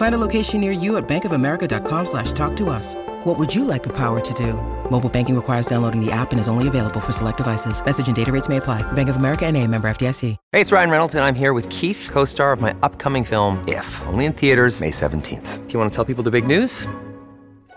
Find a location near you at bankofamerica.com slash talk to us. What would you like the power to do? Mobile banking requires downloading the app and is only available for select devices. Message and data rates may apply. Bank of America and a member FDIC. Hey, it's Ryan Reynolds, and I'm here with Keith, co-star of my upcoming film, If, only in theaters May 17th. Do you want to tell people the big news?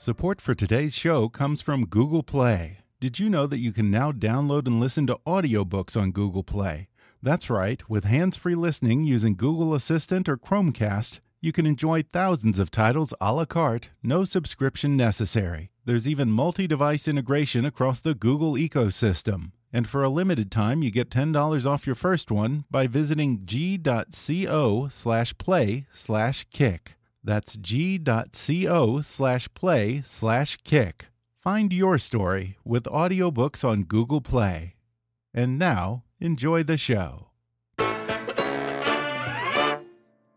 Support for today's show comes from Google Play. Did you know that you can now download and listen to audiobooks on Google Play? That's right, with hands free listening using Google Assistant or Chromecast, you can enjoy thousands of titles a la carte, no subscription necessary. There's even multi device integration across the Google ecosystem. And for a limited time, you get $10 off your first one by visiting g.co slash play slash kick. That's g.co slash play slash kick. Find your story with audiobooks on Google Play. And now, enjoy the show.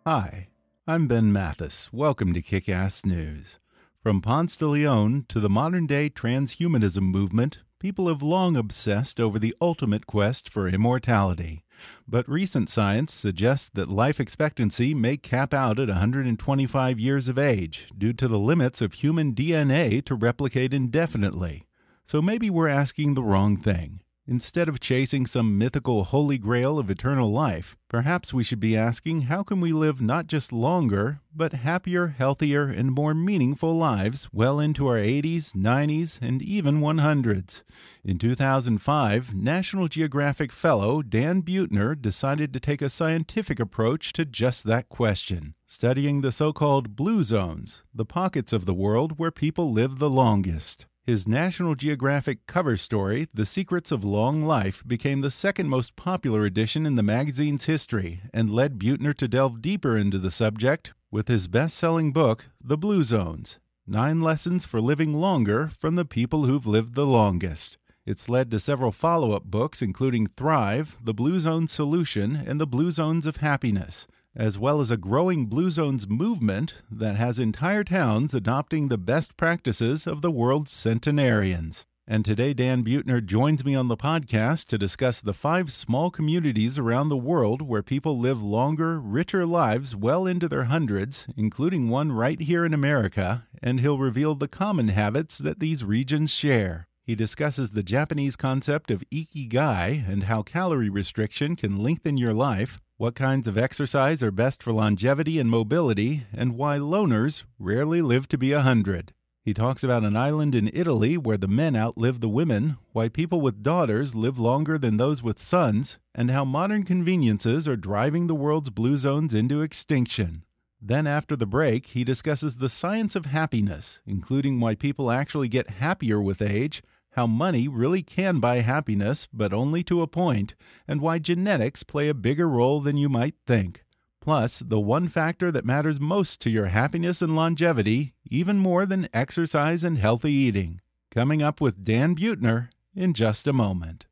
Hi, I'm Ben Mathis. Welcome to Kick Ass News. From Ponce de Leon to the modern day transhumanism movement, people have long obsessed over the ultimate quest for immortality. But recent science suggests that life expectancy may cap out at 125 years of age due to the limits of human DNA to replicate indefinitely. So maybe we're asking the wrong thing. Instead of chasing some mythical holy grail of eternal life, perhaps we should be asking how can we live not just longer, but happier, healthier, and more meaningful lives well into our 80s, 90s, and even 100s. In 2005, National Geographic fellow Dan Buettner decided to take a scientific approach to just that question, studying the so called blue zones, the pockets of the world where people live the longest. His National Geographic cover story, The Secrets of Long Life, became the second most popular edition in the magazine's history and led Buettner to delve deeper into the subject with his best selling book, The Blue Zones Nine Lessons for Living Longer from the People Who've Lived the Longest. It's led to several follow up books, including Thrive, The Blue Zone Solution, and The Blue Zones of Happiness as well as a growing Blue Zones movement that has entire towns adopting the best practices of the world's centenarians. And today, Dan Buettner joins me on the podcast to discuss the five small communities around the world where people live longer, richer lives well into their hundreds, including one right here in America, and he'll reveal the common habits that these regions share. He discusses the Japanese concept of ikigai and how calorie restriction can lengthen your life, what kinds of exercise are best for longevity and mobility, and why loners rarely live to be a hundred. He talks about an island in Italy where the men outlive the women, why people with daughters live longer than those with sons, and how modern conveniences are driving the world's blue zones into extinction. Then, after the break, he discusses the science of happiness, including why people actually get happier with age how money really can buy happiness, but only to a point, and why genetics play a bigger role than you might think. Plus, the one factor that matters most to your happiness and longevity, even more than exercise and healthy eating. Coming up with Dan Buettner in just a moment.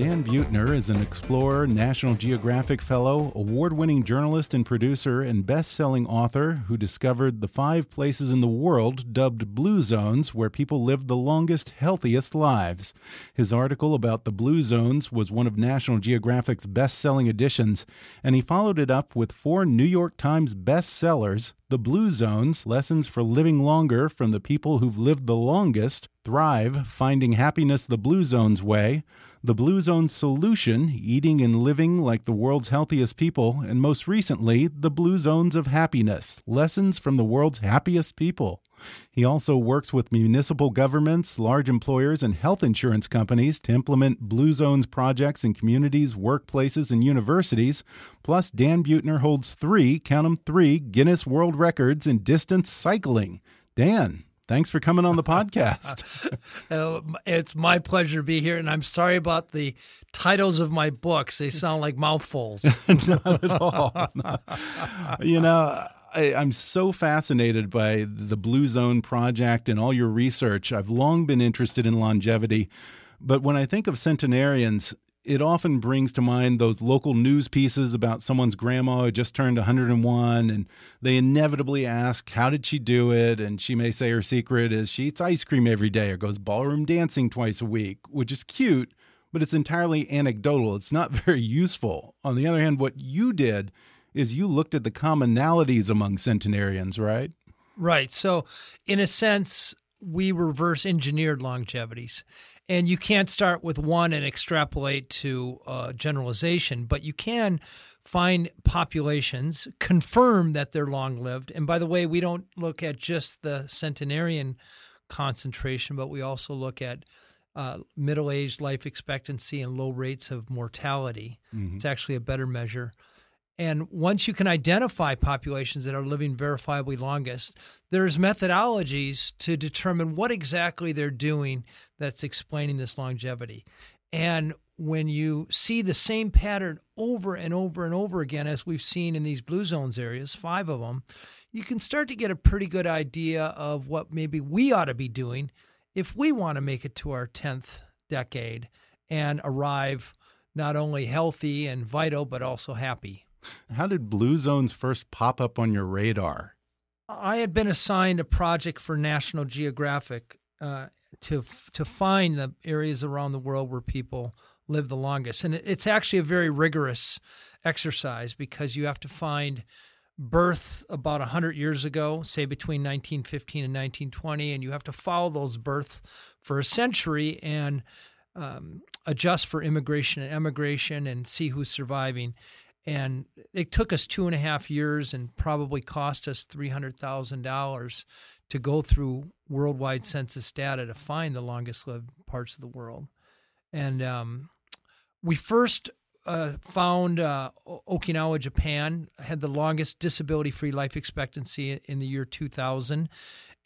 Dan Buettner is an explorer, National Geographic Fellow, award winning journalist and producer, and best selling author who discovered the five places in the world dubbed blue zones where people live the longest, healthiest lives. His article about the blue zones was one of National Geographic's best selling editions, and he followed it up with four New York Times bestsellers The Blue Zones Lessons for Living Longer from the People Who've Lived the Longest, Thrive Finding Happiness the Blue Zones Way the Blue Zone Solution, Eating and Living Like the World's Healthiest People, and most recently, The Blue Zones of Happiness Lessons from the World's Happiest People. He also works with municipal governments, large employers, and health insurance companies to implement Blue Zones projects in communities, workplaces, and universities. Plus, Dan Buettner holds three, count them three, Guinness World Records in distance cycling. Dan, Thanks for coming on the podcast. uh, it's my pleasure to be here, and I'm sorry about the titles of my books. They sound like mouthfuls. Not at all. you know, I, I'm so fascinated by the Blue Zone project and all your research. I've long been interested in longevity. But when I think of centenarians, it often brings to mind those local news pieces about someone's grandma who just turned 101 and they inevitably ask how did she do it? And she may say her secret is she eats ice cream every day or goes ballroom dancing twice a week which is cute but it's entirely anecdotal. It's not very useful. On the other hand what you did is you looked at the commonalities among centenarians right? Right. So in a sense we reverse engineered longevities and you can't start with one and extrapolate to uh, generalization, but you can find populations, confirm that they're long lived. And by the way, we don't look at just the centenarian concentration, but we also look at uh, middle aged life expectancy and low rates of mortality. Mm-hmm. It's actually a better measure. And once you can identify populations that are living verifiably longest, there's methodologies to determine what exactly they're doing that's explaining this longevity. And when you see the same pattern over and over and over again, as we've seen in these blue zones areas, five of them, you can start to get a pretty good idea of what maybe we ought to be doing if we want to make it to our 10th decade and arrive not only healthy and vital, but also happy. How did blue zones first pop up on your radar? I had been assigned a project for National Geographic uh, to to find the areas around the world where people live the longest, and it's actually a very rigorous exercise because you have to find birth about 100 years ago, say between 1915 and 1920, and you have to follow those births for a century and um, adjust for immigration and emigration and see who's surviving. And it took us two and a half years and probably cost us $300,000 to go through worldwide census data to find the longest lived parts of the world. And um, we first uh, found uh, Okinawa, Japan, had the longest disability free life expectancy in the year 2000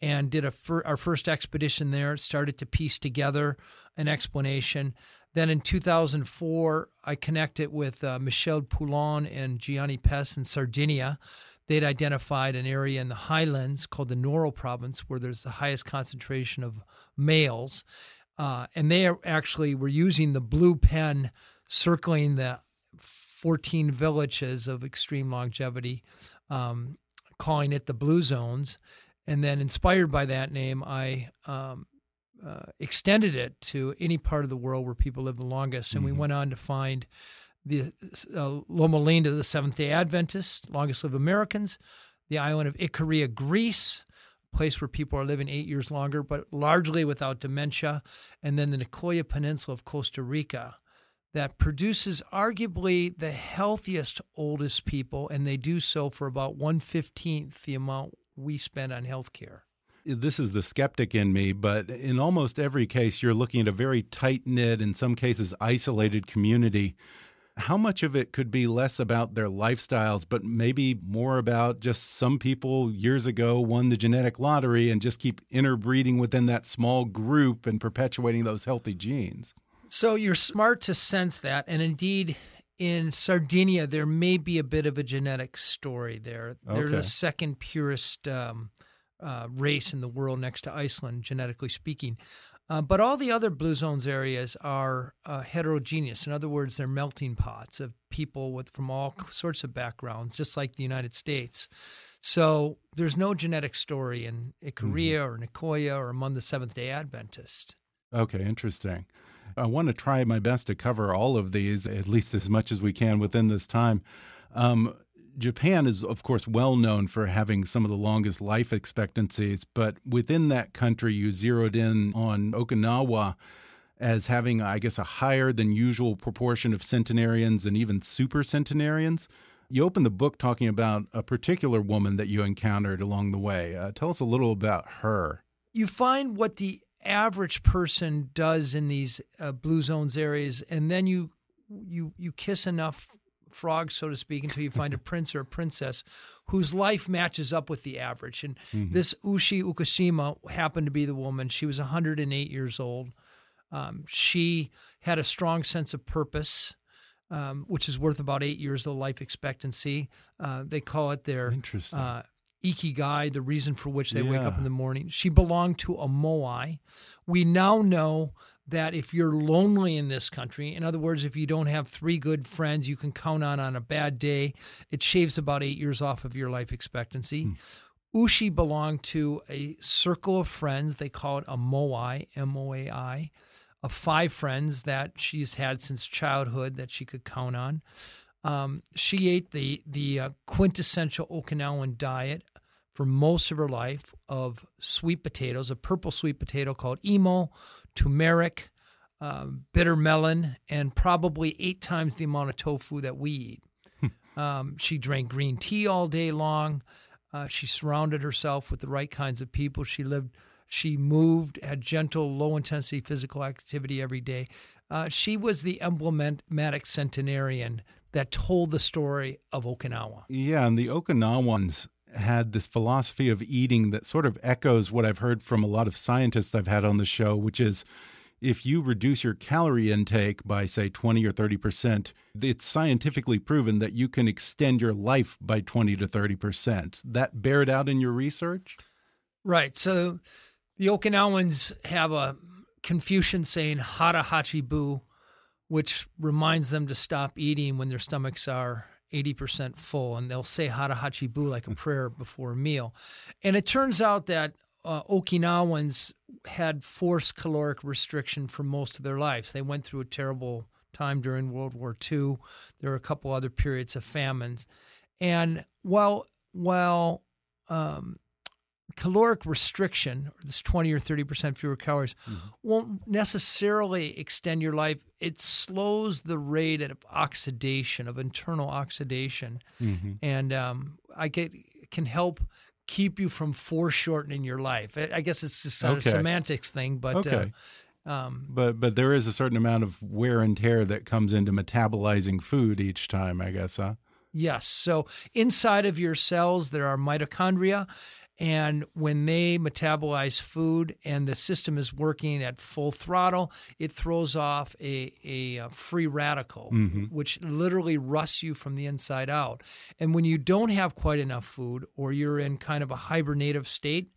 and did a fir- our first expedition there. Started to piece together an explanation. Then in 2004, I connected with uh, Michel Poulain and Gianni Pes in Sardinia. They'd identified an area in the highlands called the Nuoro province where there's the highest concentration of males. Uh, and they actually were using the blue pen circling the 14 villages of extreme longevity, um, calling it the blue zones. And then, inspired by that name, I um, uh, extended it to any part of the world where people live the longest. And mm-hmm. we went on to find the uh, Loma Linda, the Seventh day Adventists, longest lived Americans, the island of Icaria, Greece, a place where people are living eight years longer, but largely without dementia, and then the Nicoya Peninsula of Costa Rica. That produces arguably the healthiest, oldest people, and they do so for about one fifteenth the amount we spend on health care this is the skeptic in me, but in almost every case, you're looking at a very tight knit, in some cases, isolated community. How much of it could be less about their lifestyles, but maybe more about just some people years ago won the genetic lottery and just keep interbreeding within that small group and perpetuating those healthy genes? So you're smart to sense that. And indeed, in Sardinia, there may be a bit of a genetic story there. Okay. They're the second purest um, uh, race in the world next to Iceland, genetically speaking. Uh, but all the other blue zones areas are uh, heterogeneous. In other words, they're melting pots of people with from all sorts of backgrounds, just like the United States. So there's no genetic story in Ikaria mm-hmm. or Nicoya or among the Seventh Day Adventists. Okay, interesting. I want to try my best to cover all of these, at least as much as we can within this time. Um, Japan is, of course, well known for having some of the longest life expectancies, but within that country, you zeroed in on Okinawa as having, I guess, a higher than usual proportion of centenarians and even super centenarians. You open the book talking about a particular woman that you encountered along the way. Uh, tell us a little about her. You find what the average person does in these uh, blue zones areas, and then you you you kiss enough frogs, so to speak, until you find a prince or a princess whose life matches up with the average. And mm-hmm. this Ushi Okushima happened to be the woman. She was 108 years old. Um, she had a strong sense of purpose. Um, which is worth about eight years of life expectancy. Uh, they call it their uh, ikigai, the reason for which they yeah. wake up in the morning. She belonged to a moai. We now know that if you're lonely in this country, in other words, if you don't have three good friends you can count on on a bad day, it shaves about eight years off of your life expectancy. Hmm. Ushi belonged to a circle of friends. They call it a moai, M O A I, of five friends that she's had since childhood that she could count on. Um, she ate the the uh, quintessential Okinawan diet for most of her life of sweet potatoes, a purple sweet potato called imo, turmeric, um, bitter melon, and probably eight times the amount of tofu that we eat. Um, she drank green tea all day long. Uh, she surrounded herself with the right kinds of people. She lived, she moved, had gentle, low intensity physical activity every day. Uh, she was the emblematic centenarian that told the story of Okinawa. Yeah, and the Okinawans had this philosophy of eating that sort of echoes what I've heard from a lot of scientists I've had on the show, which is if you reduce your calorie intake by, say, 20 or 30%, it's scientifically proven that you can extend your life by 20 to 30%. That bared out in your research? Right. So the Okinawans have a Confucian saying, hara hachi bu, which reminds them to stop eating when their stomachs are 80% full, and they'll say Hara Hachi Bu like a prayer before a meal. And it turns out that uh, Okinawans had forced caloric restriction for most of their lives. They went through a terrible time during World War II. There were a couple other periods of famines. And while, while um, caloric restriction, or this 20 or 30% fewer calories, mm-hmm. won't necessarily extend your life. It slows the rate of oxidation, of internal oxidation. Mm-hmm. And um, I get can help keep you from foreshortening your life. I guess it's just a okay. semantics thing, but. Uh, okay. Uh, um, but but there is a certain amount of wear and tear that comes into metabolizing food each time, I guess, huh? Yes. So inside of your cells, there are mitochondria, and when they metabolize food and the system is working at full throttle, it throws off a, a, a free radical, mm-hmm. which literally rusts you from the inside out. And when you don't have quite enough food or you're in kind of a hibernative state,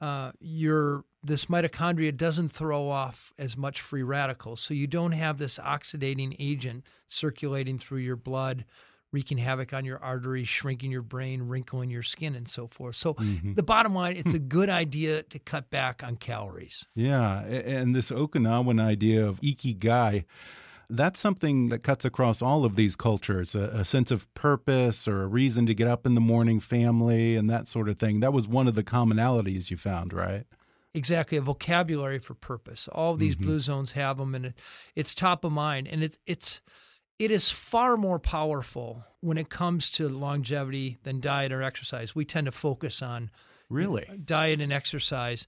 uh, your this mitochondria doesn't throw off as much free radicals. So you don't have this oxidating agent circulating through your blood wreaking havoc on your arteries, shrinking your brain, wrinkling your skin, and so forth. So, mm-hmm. the bottom line, it's a good idea to cut back on calories. Yeah. And this Okinawan idea of ikigai, that's something that cuts across all of these cultures a, a, sense of purpose or a reason to get up in the morning, family, and that sort of thing. That was one of the commonalities you found, right? Exactly, a vocabulary for purpose. All these mm -hmm. blue zones have them, and it, it's top of mind. And it, it's it is far more powerful when it comes to longevity than diet or exercise. We tend to focus on really diet and exercise.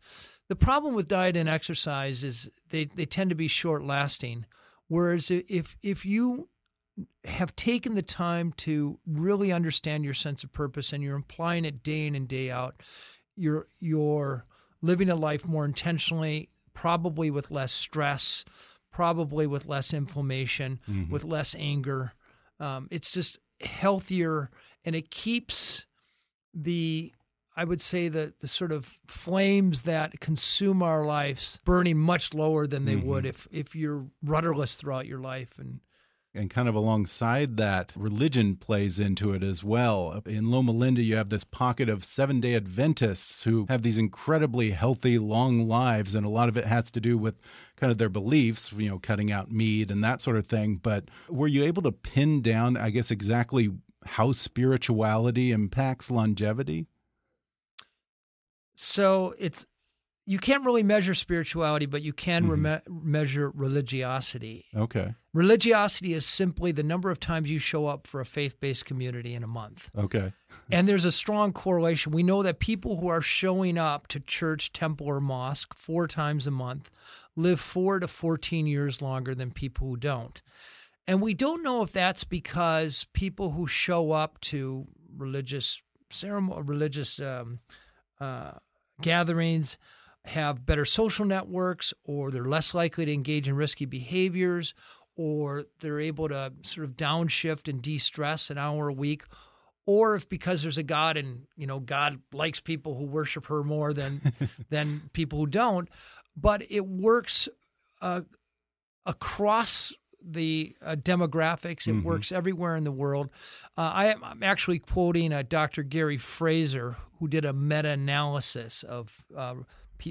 The problem with diet and exercise is they, they tend to be short lasting. Whereas if if you have taken the time to really understand your sense of purpose and you're applying it day in and day out, you're you're living a life more intentionally, probably with less stress, probably with less inflammation, mm-hmm. with less anger. Um, it's just healthier and it keeps the I would say that the sort of flames that consume our lives burning much lower than they mm -hmm. would if if you're rudderless throughout your life and and kind of alongside that, religion plays into it as well. In Loma Linda, you have this pocket of seven day Adventists who have these incredibly healthy, long lives. And a lot of it has to do with kind of their beliefs, you know, cutting out meat and that sort of thing. But were you able to pin down, I guess, exactly how spirituality impacts longevity? So it's you can't really measure spirituality, but you can mm -hmm. measure religiosity. Okay. Religiosity is simply the number of times you show up for a faith based community in a month. Okay. and there's a strong correlation. We know that people who are showing up to church, temple, or mosque four times a month live four to 14 years longer than people who don't. And we don't know if that's because people who show up to religious ceremony, religious um, uh, gatherings, have better social networks or they're less likely to engage in risky behaviors or they're able to sort of downshift and de-stress an hour a week or if because there's a god and you know god likes people who worship her more than than people who don't but it works uh, across the uh, demographics. It mm-hmm. works everywhere in the world. Uh, I am actually quoting uh, Dr. Gary Fraser, who did a meta analysis of uh,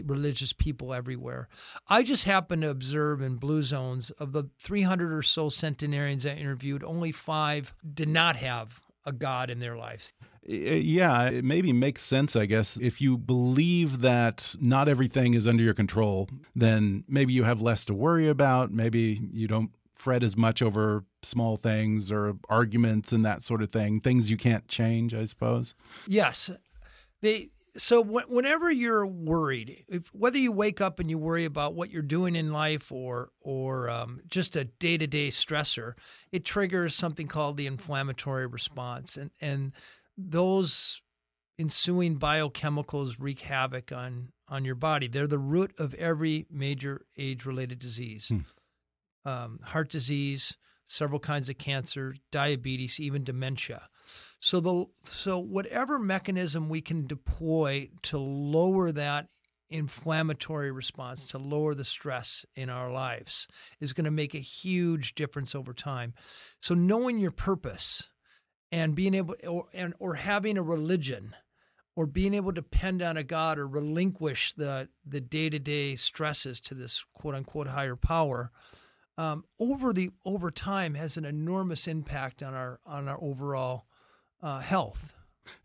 religious people everywhere. I just happen to observe in blue zones of the 300 or so centenarians I interviewed, only five did not have a God in their lives. Uh, yeah, it maybe makes sense, I guess. If you believe that not everything is under your control, then maybe you have less to worry about. Maybe you don't fret as much over small things or arguments and that sort of thing, things you can't change, I suppose. Yes. They so whenever you're worried, if, whether you wake up and you worry about what you're doing in life or or um, just a day to day stressor, it triggers something called the inflammatory response, and and those ensuing biochemicals wreak havoc on on your body. They're the root of every major age related disease, hmm. um, heart disease, several kinds of cancer, diabetes, even dementia. So the so whatever mechanism we can deploy to lower that inflammatory response to lower the stress in our lives is going to make a huge difference over time. So knowing your purpose and being able or and or having a religion or being able to depend on a God or relinquish the the day to day stresses to this quote unquote higher power um, over the over time has an enormous impact on our on our overall uh, health.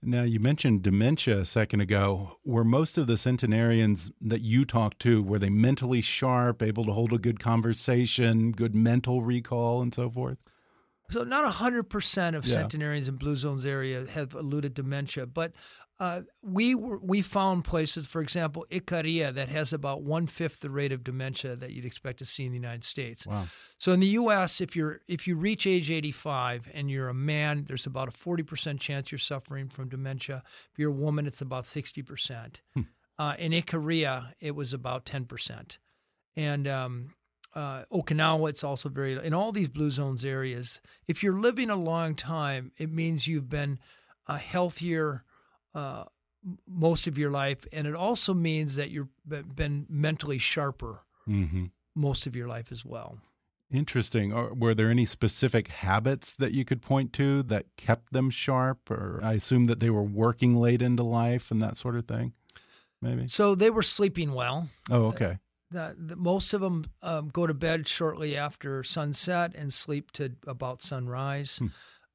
Now, you mentioned dementia a second ago. Were most of the centenarians that you talked to, were they mentally sharp, able to hold a good conversation, good mental recall, and so forth? So, not 100% of yeah. centenarians in Blue Zones area have eluded dementia, but uh, we were, we found places, for example, Icaria, that has about one fifth the rate of dementia that you'd expect to see in the United States. Wow. So in the U.S., if you're if you reach age 85 and you're a man, there's about a 40 percent chance you're suffering from dementia. If you're a woman, it's about 60 percent. Hmm. Uh, in Icaria, it was about 10 percent, and um, uh, Okinawa, it's also very in all these blue zones areas. If you're living a long time, it means you've been a healthier uh, most of your life, and it also means that you've been mentally sharper mm-hmm. most of your life as well. Interesting. Or were there any specific habits that you could point to that kept them sharp? Or I assume that they were working late into life and that sort of thing. Maybe. So they were sleeping well. Oh, okay. The, the, most of them um, go to bed shortly after sunset and sleep to about sunrise. Hmm.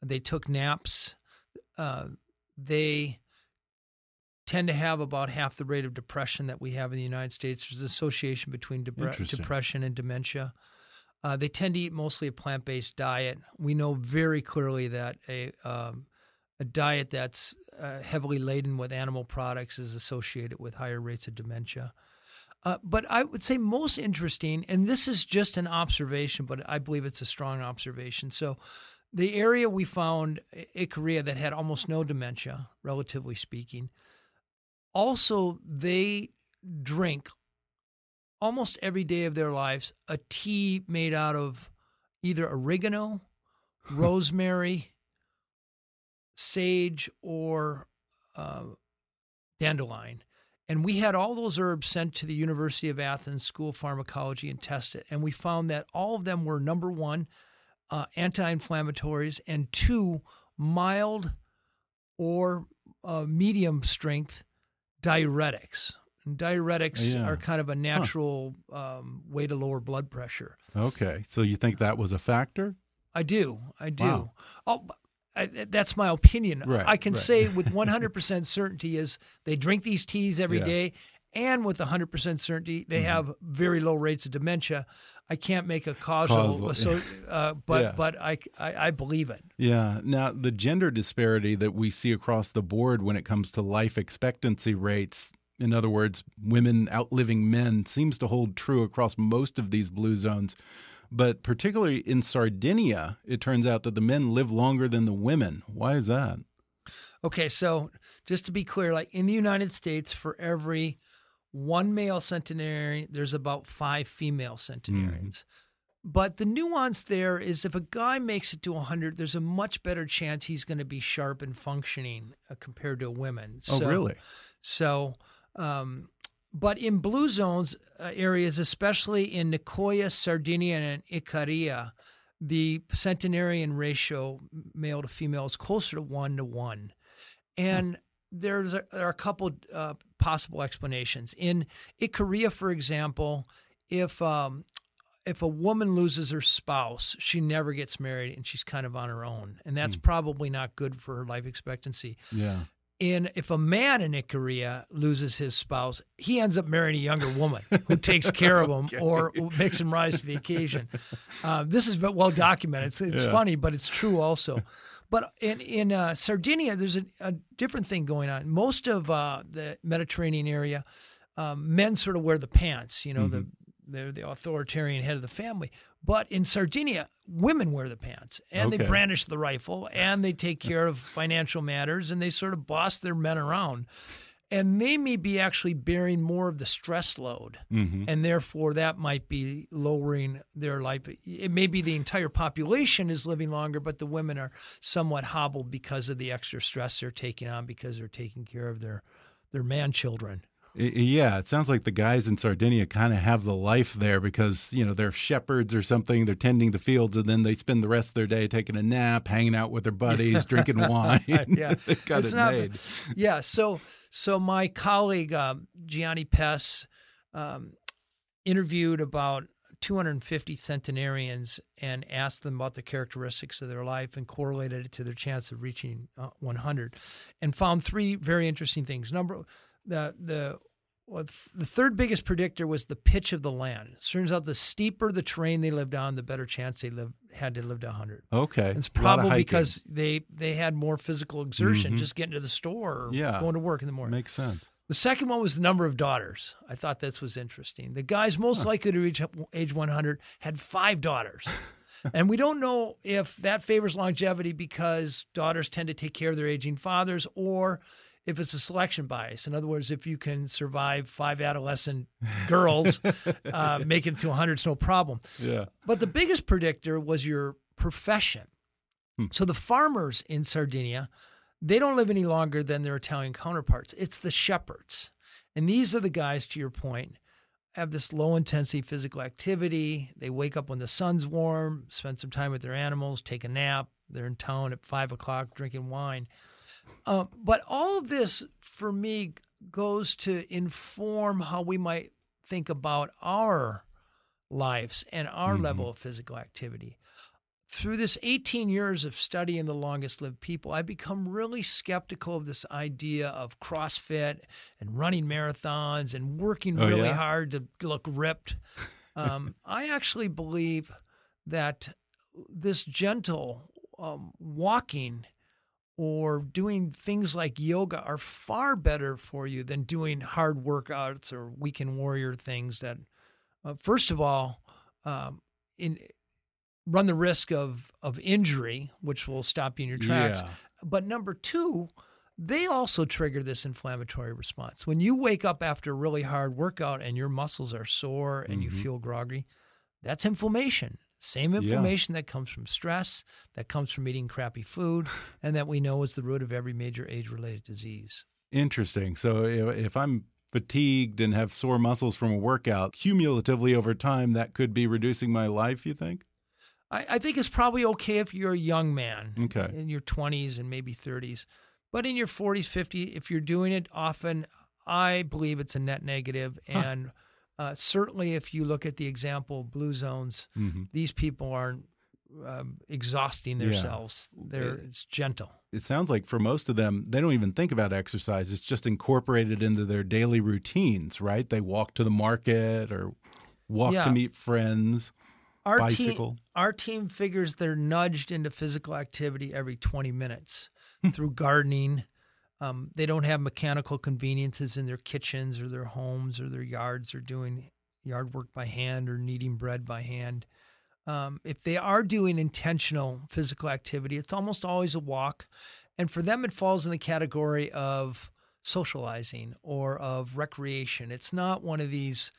They took naps. Uh, they tend to have about half the rate of depression that we have in the United States. There's an association between depression and dementia. Uh, they tend to eat mostly a plant based diet. We know very clearly that a um, a diet that's uh, heavily laden with animal products is associated with higher rates of dementia. Uh, but I would say most interesting, and this is just an observation, but I believe it's a strong observation. So, the area we found Icaria that had almost no dementia, relatively speaking, also, they drink almost every day of their lives a tea made out of either oregano, rosemary, sage, or uh, dandelion. And we had all those herbs sent to the University of Athens School of Pharmacology and tested. And we found that all of them were number one, uh, anti inflammatories, and two, mild or uh, medium strength diuretics. And diuretics Yeah. are kind of a natural um, way to lower blood pressure. Okay. So you think that was a factor? I do. I do. Wow. Oh, I, that's my opinion. Right, I can right. say with 100% certainty is they drink these teas every Yeah. day, and with 100% certainty they have very low rates of dementia. I can't make a causal, Causal, so, uh, but Yeah. but I, I I believe it. Yeah. Now, the gender disparity that we see across the board when it comes to life expectancy rates, in other words, women outliving men, seems to hold true across most of these blue zones. But particularly in Sardinia, it turns out that the men live longer than the women. Why is that? Okay, so just to be clear, like in the United States, for every one male centenarian, there's about five female centenarians. But the nuance there is if a guy makes it to 100, there's a much better chance he's going to be sharp and functioning uh, compared to women. Oh, So- really? So, um, but in blue zones uh, areas, especially in Nicoya, Sardinia, and Icaria, the centenarian ratio, male to female, is closer to one to one. And there's a, there are a couple uh, possible explanations. In Korea, for example, if um, if a woman loses her spouse, she never gets married and she's kind of on her own, and that's probably not good for her life expectancy Yeah. in if a man in Korea loses his spouse, he ends up marrying a younger woman who takes care of him or makes him rise to the occasion. Uh, this is well documented. It's, it's Yeah. funny, but it's true also. But in in uh, Sardinia, there's a, a different thing going on. Most of uh, the Mediterranean area, um, men sort of wear the pants. You know, the they're the authoritarian head of the family. But in Sardinia, women wear the pants and they brandish the rifle and they take care of financial matters and they sort of boss their men around. And they may be actually bearing more of the stress load. Mm-hmm. And therefore, that might be lowering their life. It may be the entire population is living longer, but the women are somewhat hobbled because of the extra stress they're taking on because they're taking care of their, their man children. Yeah, it sounds like the guys in Sardinia kind of have the life there because, you know, they're shepherds or something. They're tending the fields and then they spend the rest of their day taking a nap, hanging out with their buddies, drinking wine. yeah, They've got It's it not- made. Yeah, so so my colleague um, Gianni Pes um, interviewed about 250 centenarians and asked them about the characteristics of their life and correlated it to their chance of reaching uh, 100, and found three very interesting things. Number the the well, the third biggest predictor was the pitch of the land. It turns out the steeper the terrain they lived on, the better chance they lived had to live to 100. Okay. It's A lot of probably because they they had more physical exertion Mhm. just getting to the store or Yeah. going to work in the morning. Makes sense. the second one was the number of daughters. I thought this was interesting. The guys most likely to reach age 100 had five daughters. and we don't know if that favors longevity because daughters tend to take care of their aging fathers or if it's a selection bias. In other words, if you can survive five adolescent girls, uh, make it to 100 it's no problem. Yeah. But the biggest predictor was your profession. Hmm. So the farmers in Sardinia, they don't live any longer than their Italian counterparts. It's the shepherds. And these are the guys, to your point, have this low intensity physical activity. They wake up when the sun's warm, spend some time with their animals, take a nap. They're in town at five o'clock drinking wine. Uh, but all of this, for me, goes to inform how we might think about our lives and our level of physical activity. Through this 18 years of studying the longest lived people, I've become really skeptical of this idea of CrossFit and running marathons and working Oh, really yeah? hard to look ripped. Um, I actually believe that this gentle um, walking or doing things like yoga are far better for you than doing hard workouts or weekend warrior things that, uh, first of all, um, in run the risk of of injury, which will stop you in your tracks. Yeah. But number two, they also trigger this inflammatory response. When you wake up after a really hard workout and your muscles are sore and you feel groggy, that's inflammation. Same Yeah. inflammation that comes from stress, that comes from eating crappy food, and that we know is the root of every major age related disease. Interesting. So if I'm fatigued and have sore muscles from a workout, cumulatively over time, that could be reducing my life, you think? I, I think it's probably okay if you're a young man okay. in your 20s and maybe 30s. But in your 40s, 50s, if you're doing it often, I believe it's a net negative. Huh. Uh, certainly, if you look at the example blue zones, mm -hmm. these people aren't um, exhausting themselves. Yeah. They're it's gentle. It sounds like for most of them, they don't even think about exercise. It's just incorporated into their daily routines, right? They walk to the market or walk yeah. to meet friends. Our bicycle. team, our team figures they're nudged into physical activity every 20 minutes through gardening, um, they don't have mechanical conveniences in their kitchens or their homes or their yards or doing yard work by hand or kneading bread by hand. Um, if they are doing intentional physical activity, it's almost always a walk. And for them, it falls in the category of socializing or of recreation. It's not one of these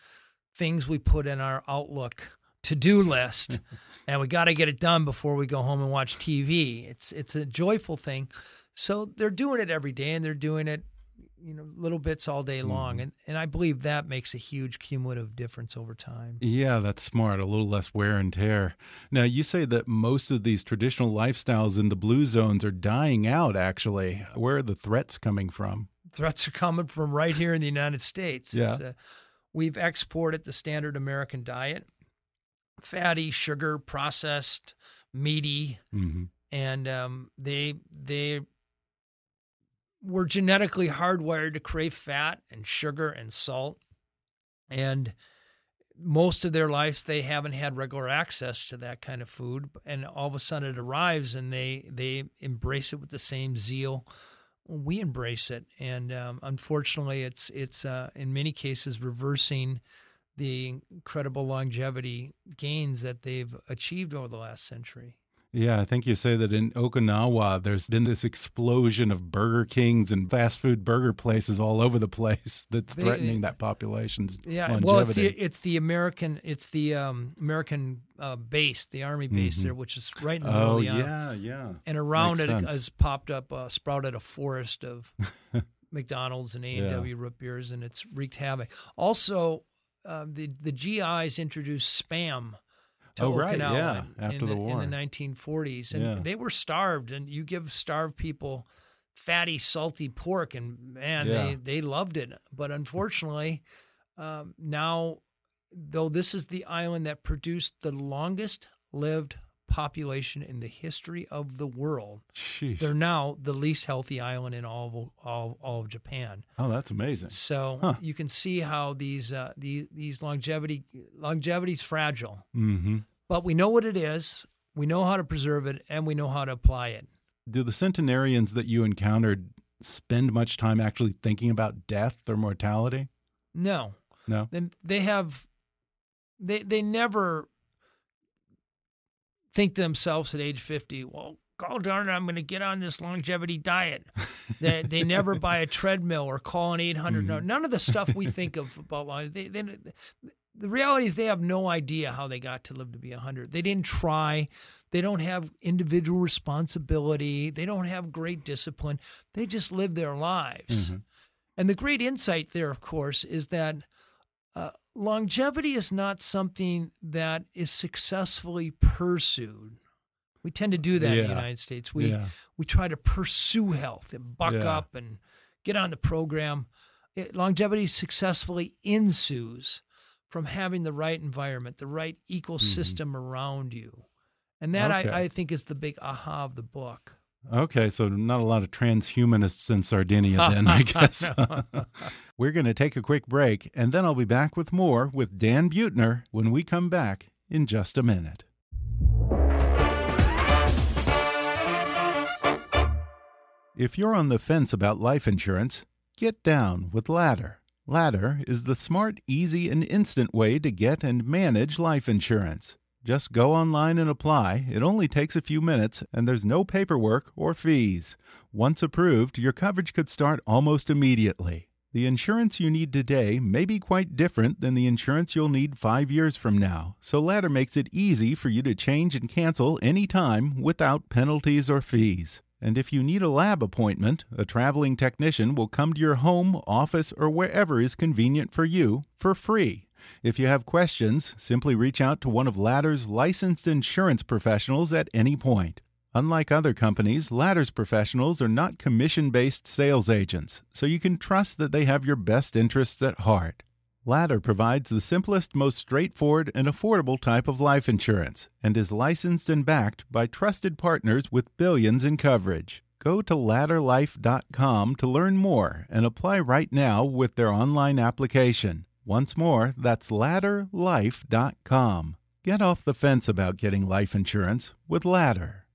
things we put in our Outlook to do list and we got to get it done before we go home and watch TV. It's, it's a joyful thing. So they're doing it every day and they're doing it, you know, little bits all day long. Mm. And, and I believe that makes a huge cumulative difference over time. Yeah, that's smart. A little less wear and tear. Now, you say that most of these traditional lifestyles in the blue zones are dying out, actually. Where are the threats coming from? Threats are coming from right here in the United States. Yeah. Uh, we've exported the standard American diet fatty, sugar, processed, meaty. Mm -hmm. And um, they they were genetically hardwired to crave fat and sugar and salt. And most of their lives they haven't had regular access to that kind of food. And all of a sudden it arrives and they they embrace it with the same zeal. We embrace it. And um, unfortunately it's it's uh, in many cases reversing the incredible longevity gains that they've achieved over the last century yeah, I think you say that in Okinawa, there's been this explosion of Burger Kings and fast food burger places all over the place that's threatening that population's yeah. Longevity. Well, it's the it's the American it's the um, American uh, base, the army base mm -hmm. there, which is right in the middle oh, of the island. yeah, yeah. And around Makes it sense. has popped up, uh, sprouted a forest of McDonald's and A and W root beers, and it's wreaked havoc. Also, uh, the the GIs introduced spam to oh, Okinawa right, yeah, after in the, the, war in the 1940s, and yeah. they were starved. And you give starved people fatty, salty pork, and man, yeah. they they loved it. But unfortunately, um, now though this is the island that produced the longest lived population in the history of the world. Sheesh. They're now the least healthy island in all of, all, all of Japan. Oh, that's amazing. So huh. you can see how these uh, these these longevity longevity's fragile. Mm-hmm. But we know what it is. We know how to preserve it, and we know how to apply it. Do the centenarians that you encountered spend much time actually thinking about death or mortality? No. No. They, they have. They they never think to themselves at age 50, well, God darn it, I'm going to get on this longevity diet. they, they never buy a treadmill or call an 800. Mm-hmm. No, none of the stuff we think of about long. They, they, the reality is they have no idea how they got to live to be 100. They didn't try. They don't have individual responsibility. They don't have great discipline. They just live their lives. Mm-hmm. And the great insight there, of course, is that uh, longevity is not something that is successfully pursued. We tend to do that yeah. in the United States. We yeah. we try to pursue health and buck yeah. up and get on the program. It, longevity successfully ensues from having the right environment, the right ecosystem mm-hmm. around you. And that okay. I, I think is the big aha of the book. Okay, so not a lot of transhumanists in Sardinia then, I guess. We're going to take a quick break, and then I'll be back with more with Dan Buettner when we come back in just a minute. If you're on the fence about life insurance, get down with Ladder. Ladder is the smart, easy, and instant way to get and manage life insurance. Just go online and apply. It only takes a few minutes, and there's no paperwork or fees. Once approved, your coverage could start almost immediately. The insurance you need today may be quite different than the insurance you'll need five years from now, so Ladder makes it easy for you to change and cancel any time without penalties or fees. And if you need a lab appointment, a traveling technician will come to your home, office, or wherever is convenient for you for free. If you have questions, simply reach out to one of Ladder's licensed insurance professionals at any point. Unlike other companies, Ladder's professionals are not commission based sales agents, so you can trust that they have your best interests at heart. Ladder provides the simplest, most straightforward, and affordable type of life insurance and is licensed and backed by trusted partners with billions in coverage. Go to ladderlife.com to learn more and apply right now with their online application. Once more, that's ladderlife.com. Get off the fence about getting life insurance with Ladder.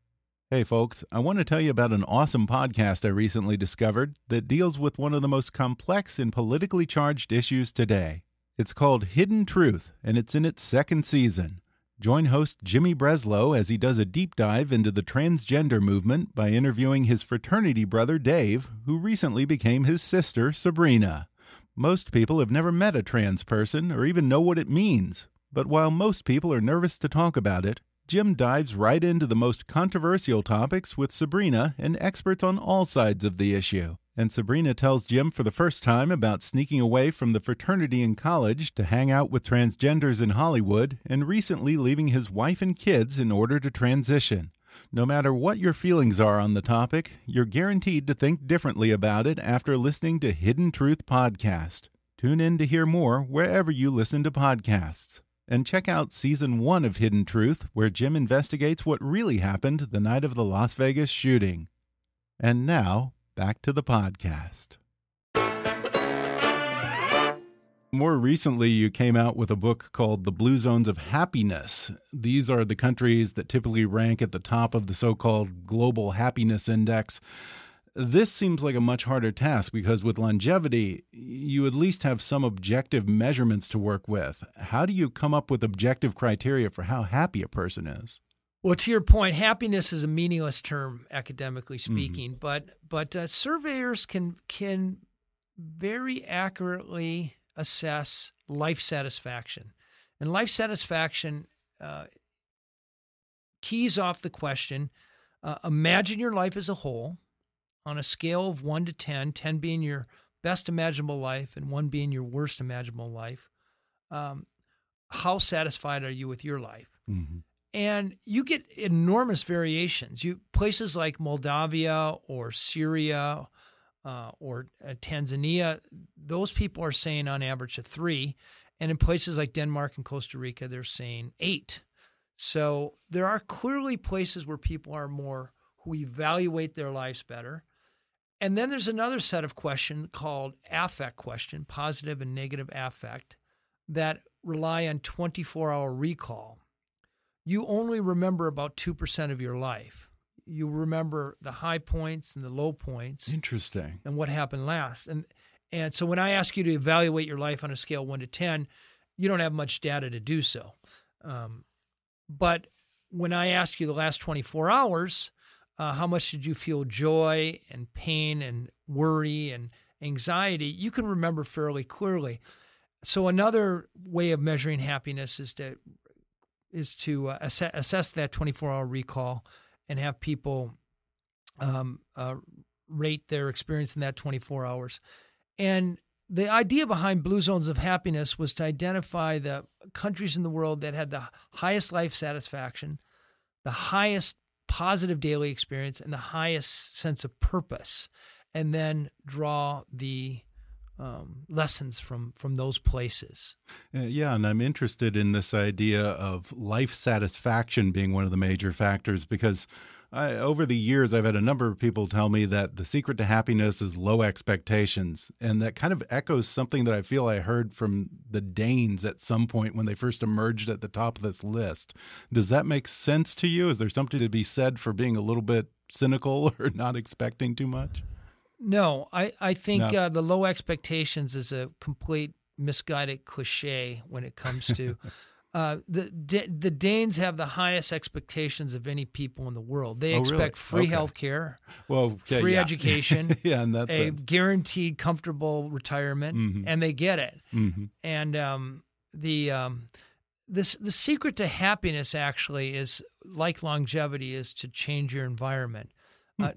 Hey, folks, I want to tell you about an awesome podcast I recently discovered that deals with one of the most complex and politically charged issues today. It's called Hidden Truth, and it's in its second season. Join host Jimmy Breslow as he does a deep dive into the transgender movement by interviewing his fraternity brother Dave, who recently became his sister Sabrina. Most people have never met a trans person or even know what it means. But while most people are nervous to talk about it, Jim dives right into the most controversial topics with Sabrina and experts on all sides of the issue. And Sabrina tells Jim for the first time about sneaking away from the fraternity in college to hang out with transgenders in Hollywood and recently leaving his wife and kids in order to transition. No matter what your feelings are on the topic, you're guaranteed to think differently about it after listening to Hidden Truth Podcast. Tune in to hear more wherever you listen to podcasts. And check out season one of Hidden Truth, where Jim investigates what really happened the night of the Las Vegas shooting. And now, back to the podcast. More recently, you came out with a book called The Blue Zones of Happiness. These are the countries that typically rank at the top of the so called Global Happiness Index. This seems like a much harder task because with longevity, you at least have some objective measurements to work with. How do you come up with objective criteria for how happy a person is? Well, to your point, happiness is a meaningless term academically mm-hmm. speaking, mm -hmm. but but uh, surveyors can can very accurately assess life satisfaction, and life satisfaction uh, keys off the question: uh, Imagine your life as a whole on a scale of one to 10, 10 being your best imaginable life and one being your worst imaginable life, um, how satisfied are you with your life? Mm-hmm. And you get enormous variations. You places like Moldavia or Syria uh, or uh, Tanzania, those people are saying on average a three, and in places like Denmark and Costa Rica, they're saying eight. So there are clearly places where people are more who evaluate their lives better. And then there's another set of questions called affect question, positive and negative affect, that rely on 24 hour recall. You only remember about 2% of your life. You remember the high points and the low points. Interesting. And what happened last. And and so when I ask you to evaluate your life on a scale 1 to 10, you don't have much data to do so. Um, but when I ask you the last 24 hours, uh, how much did you feel joy and pain and worry and anxiety, you can remember fairly clearly. So another way of measuring happiness is to is to uh, assess, assess, that 24 hour recall and have people um, uh, rate their experience in that 24 hours. And the idea behind Blue Zones of Happiness was to identify the countries in the world that had the highest life satisfaction, the highest positive daily experience and the highest sense of purpose, and then draw the um, lessons from from those places. Uh, yeah, and I'm interested in this idea of life satisfaction being one of the major factors because I, over the years, I've had a number of people tell me that the secret to happiness is low expectations. And that kind of echoes something that I feel I heard from the Danes at some point when they first emerged at the top of this list. Does that make sense to you? Is there something to be said for being a little bit cynical or not expecting too much? No, I, I think no. uh, the low expectations is a complete misguided cliche when it comes to Uh, the the Danes have the highest expectations of any people in the world. They oh, expect really? free okay. health care, well, okay, free yeah. education, yeah, and that's a guaranteed comfortable retirement, mm-hmm. and they get it. Mm-hmm. And um, the um, this the secret to happiness actually is like longevity is to change your environment. Hmm. Uh,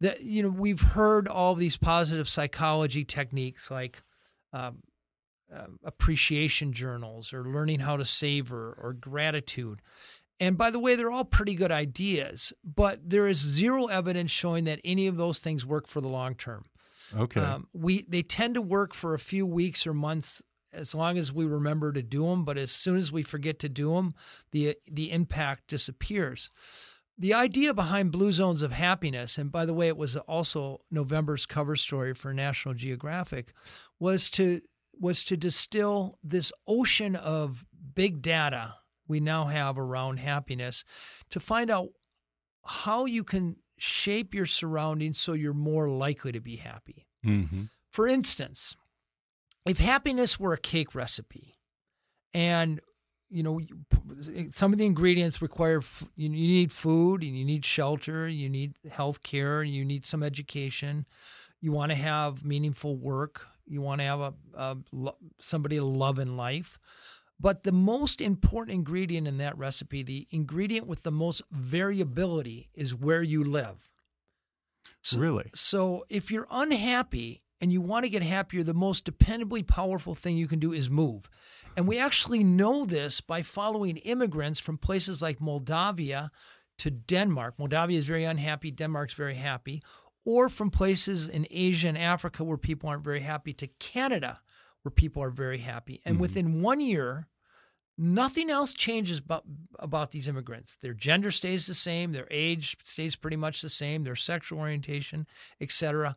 that you know we've heard all these positive psychology techniques like um, uh, appreciation journals or learning how to savor or gratitude. And by the way, they're all pretty good ideas, but there is zero evidence showing that any of those things work for the long term. Okay. Um, we they tend to work for a few weeks or months as long as we remember to do them, but as soon as we forget to do them, the the impact disappears. The idea behind Blue Zones of Happiness, and by the way, it was also November's cover story for National Geographic, was to was to distill this ocean of big data we now have around happiness to find out how you can shape your surroundings so you're more likely to be happy. Mm-hmm. For instance, if happiness were a cake recipe and you know eh, some of the ingredients require you need food and you need shelter you need health care you need some education you want to have meaningful work you want to have a, a somebody to love in life but the most important ingredient in that recipe, the ingredient with the most variability, is where you live. So, really? So if you're unhappy and you want to get happier, the most dependably powerful thing you can do is move. And we actually know this by following immigrants from places like Moldavia to Denmark. Moldavia is very unhappy, Denmark's very happy. Or from places in Asia and Africa where people aren't very happy to Canada where people are very happy. And mm-hmm. within one year, nothing else changes about, about these immigrants. Their gender stays the same, their age stays pretty much the same, their sexual orientation, etc.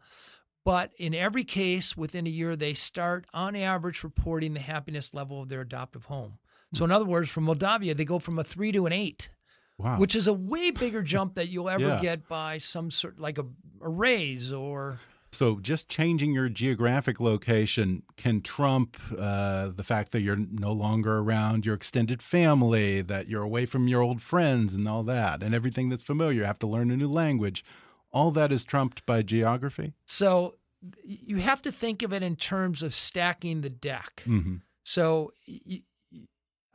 But in every case, within a year, they start on average reporting the happiness level of their adoptive home. So, in other words, from Moldavia, they go from a three to an eight. Wow. Which is a way bigger jump that you'll ever yeah. get by some sort like a, a raise or so, just changing your geographic location can trump uh, the fact that you're no longer around your extended family, that you're away from your old friends, and all that, and everything that's familiar. You have to learn a new language. All that is trumped by geography. So, you have to think of it in terms of stacking the deck. Mm -hmm. So,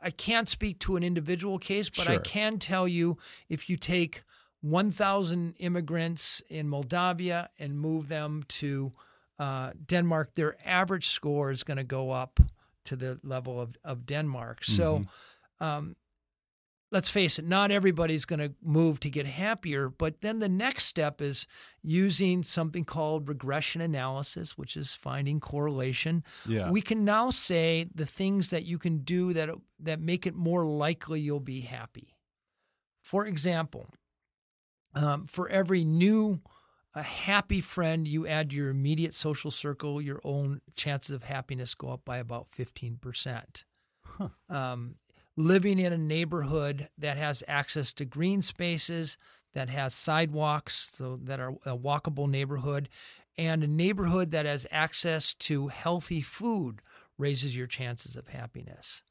I can't speak to an individual case, but sure. I can tell you if you take 1,000 immigrants in Moldavia and move them to uh, Denmark, their average score is going to go up to the level of, of Denmark. Mm-hmm. So um, let's face it, not everybody's going to move to get happier. But then the next step is using something called regression analysis, which is finding correlation. Yeah. We can now say the things that you can do that that make it more likely you'll be happy. For example, um, for every new a happy friend you add to your immediate social circle, your own chances of happiness go up by about 15%. Huh. Um, living in a neighborhood that has access to green spaces, that has sidewalks, so that are a walkable neighborhood, and a neighborhood that has access to healthy food raises your chances of happiness.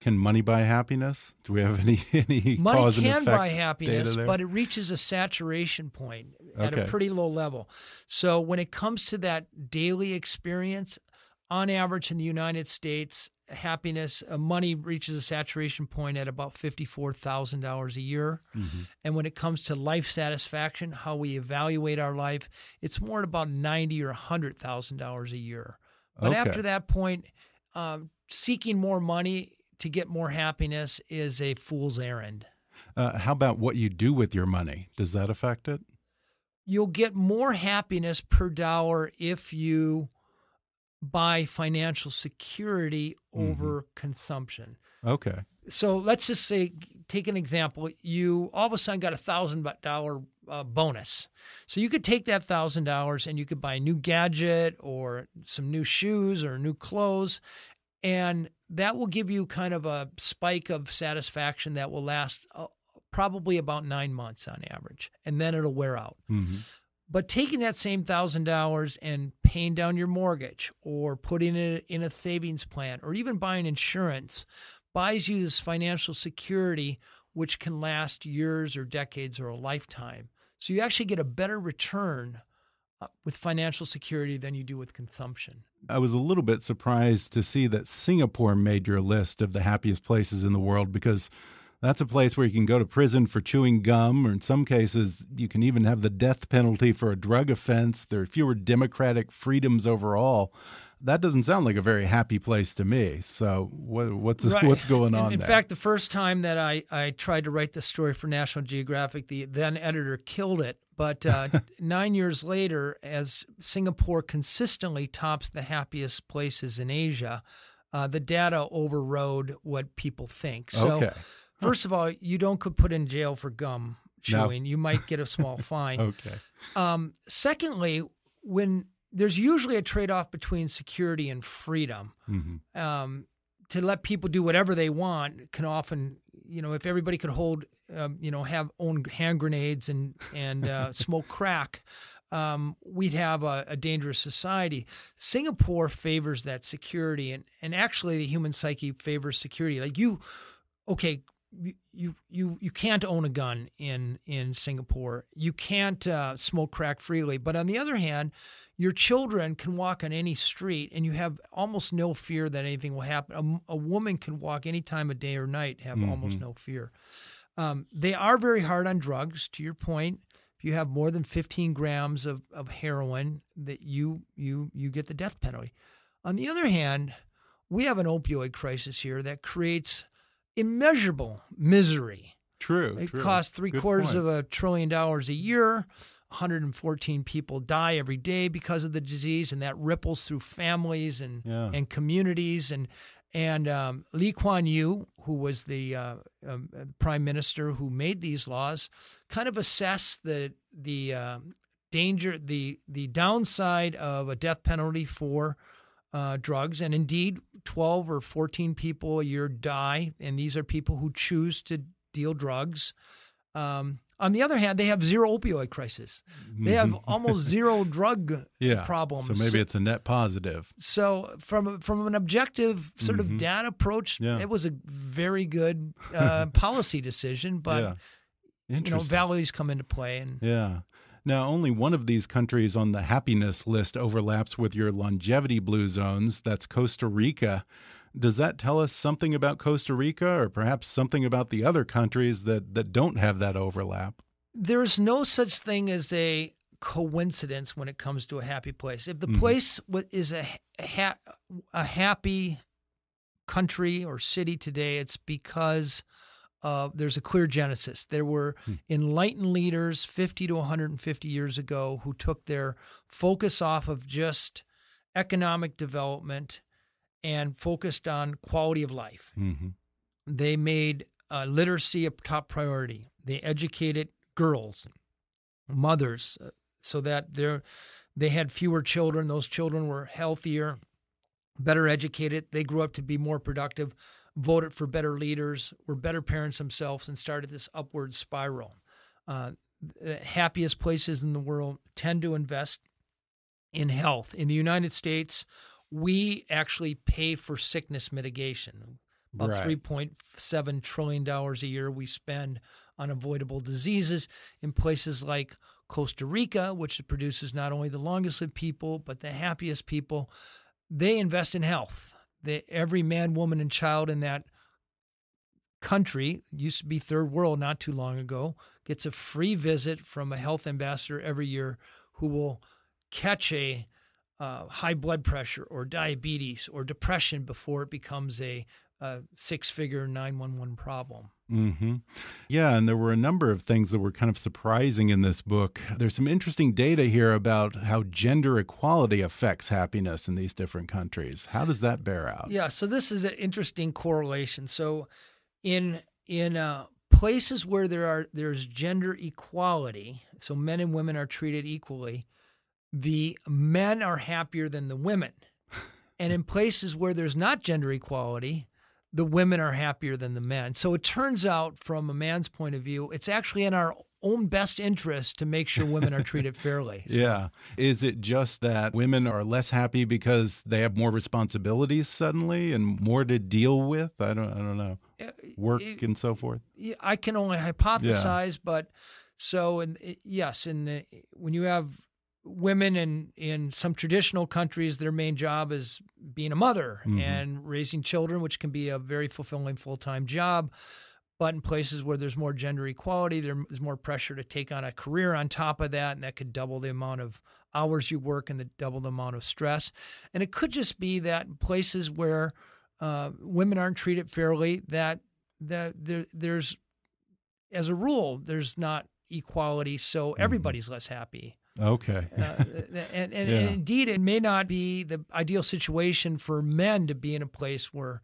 Can money buy happiness? Do we have any any money cause can buy happiness, but it reaches a saturation point at okay. a pretty low level. So when it comes to that daily experience, on average in the United States, happiness, uh, money reaches a saturation point at about fifty-four thousand dollars a year. Mm-hmm. And when it comes to life satisfaction, how we evaluate our life, it's more at about ninety or hundred thousand dollars a year. But okay. after that point, um, seeking more money to get more happiness is a fool's errand. Uh, how about what you do with your money? Does that affect it? You'll get more happiness per dollar if you buy financial security over mm-hmm. consumption. Okay. So let's just say, take an example. You all of a sudden got a thousand dollar uh, bonus. So you could take that thousand dollars and you could buy a new gadget or some new shoes or new clothes, and that will give you kind of a spike of satisfaction that will last uh, probably about nine months on average, and then it'll wear out. Mm-hmm. But taking that same thousand dollars and paying down your mortgage, or putting it in a savings plan, or even buying insurance, buys you this financial security which can last years or decades or a lifetime. So you actually get a better return uh, with financial security than you do with consumption. I was a little bit surprised to see that Singapore made your list of the happiest places in the world because That's a place where you can go to prison for chewing gum, or in some cases, you can even have the death penalty for a drug offense. There are fewer democratic freedoms overall. That doesn't sound like a very happy place to me. So, what, what's Right. what's going on In, in there? fact, the first time that I, I tried to write this story for National Geographic, the then editor killed it. But uh, nine years later, as Singapore consistently tops the happiest places in Asia, uh, the data overrode what people think. So, Okay. First of all, you don't could put in jail for gum No. chewing. You might get a small fine. okay. Um, secondly, when there's usually a trade off between security and freedom, hmm um, to let people do whatever they want can often, you know, if everybody could hold, um, you know, have own hand grenades and and uh, smoke crack, um, we'd have a, a dangerous society. Singapore favors that security, and and actually the human psyche favors security. Like you, okay. You- You you can't own a gun in in Singapore. You can't uh, smoke crack freely. But on the other hand, your children can walk on any street, and you have almost no fear that anything will happen. A, a woman can walk any time of day or night, have almost no fear. Um, they are very hard on drugs. To your point, if you have more than 15 grams of, of heroin, that you you you get the death penalty. On the other hand, we have an opioid crisis here that creates immeasurable misery. True. It true. costs three Good quarters point. of a trillion dollars a year. 114 people die every day because of the disease, and that ripples through families and Yeah. and communities. And and um, Lee Kuan Yew, who was the uh, um, uh, prime minister who made these laws, kind of assessed the the um, danger, the the downside of a death penalty for uh, drugs, and indeed, 12 or 14 people a year die, and these are people who choose to deal drugs. Um, on the other hand, they have zero opioid crisis. They have almost zero drug Mm-hmm. yeah. problems. So maybe it's a net positive. So from from an objective sort of data approach, Mm-hmm. Yeah. it was a very good uh, policy decision. But yeah. you know, values come into play, and Yeah. Now, only one of these countries on the happiness list overlaps with your longevity blue zones. That's Costa Rica. Does that tell us something about Costa Rica or perhaps something about the other countries that, that don't have that overlap? there's no such thing as a coincidence when it comes to a happy place. If the mm-hmm. place is a ha- a happy country or city today, it's because uh, there's a clear genesis. There were enlightened leaders 50 to 150 years ago who took their focus off of just economic development and focused on quality of life. hmm They made uh, literacy a top priority. They educated girls, mothers, uh, so that they they had fewer children. Those children were healthier, better educated. They grew up to be more productive, voted for better leaders, were better parents themselves, and started this upward spiral. Uh, the happiest places in the world tend to invest in health. In the United States, we actually pay for sickness mitigation. About Right. three point seven trillion dollars a year we spend on avoidable diseases in places like Costa Rica, which produces not only the longest lived people but the happiest people. They invest in health. They, every man, woman, and child in that country used to be third world not too long ago gets a free visit from a health ambassador every year who will catch a uh, high blood pressure or diabetes or depression before it becomes a, uh six-figure 911 problem. Mm-hmm. Yeah, and there were a number of things that were kind of surprising in this book. There's some interesting data here about how gender equality affects happiness in these different countries. How does that bear out? Yeah, so this is an interesting correlation. So, in in uh, places where there are there's gender equality, so men and women are treated equally, the men are happier than the women, and in places where there's not gender equality, the women are happier than the men. So it turns out, from a man's point of view, it's actually in our own best interest to make sure women are treated fairly. So- Yeah. Is it just that women are less happy because they have more responsibilities suddenly and more to deal with? I don't I don't know. Uh, Work it- and so forth. I can only hypothesize, but so and yes, and when you have women in in some traditional countries, their main job is being a mother Mhm. and raising children, which can be a very fulfilling full time job. But in places where there's more gender equality, there's more pressure to take on a career on top of that, and that could double the amount of hours you work and the double the amount of stress. And it could just be that places where uh, women aren't treated fairly, that that there, there's as a rule there's not equality, so mm-hmm. everybody's less happy. Okay. uh, and, and, yeah. and, indeed, it may not be the ideal situation for men to be in a place where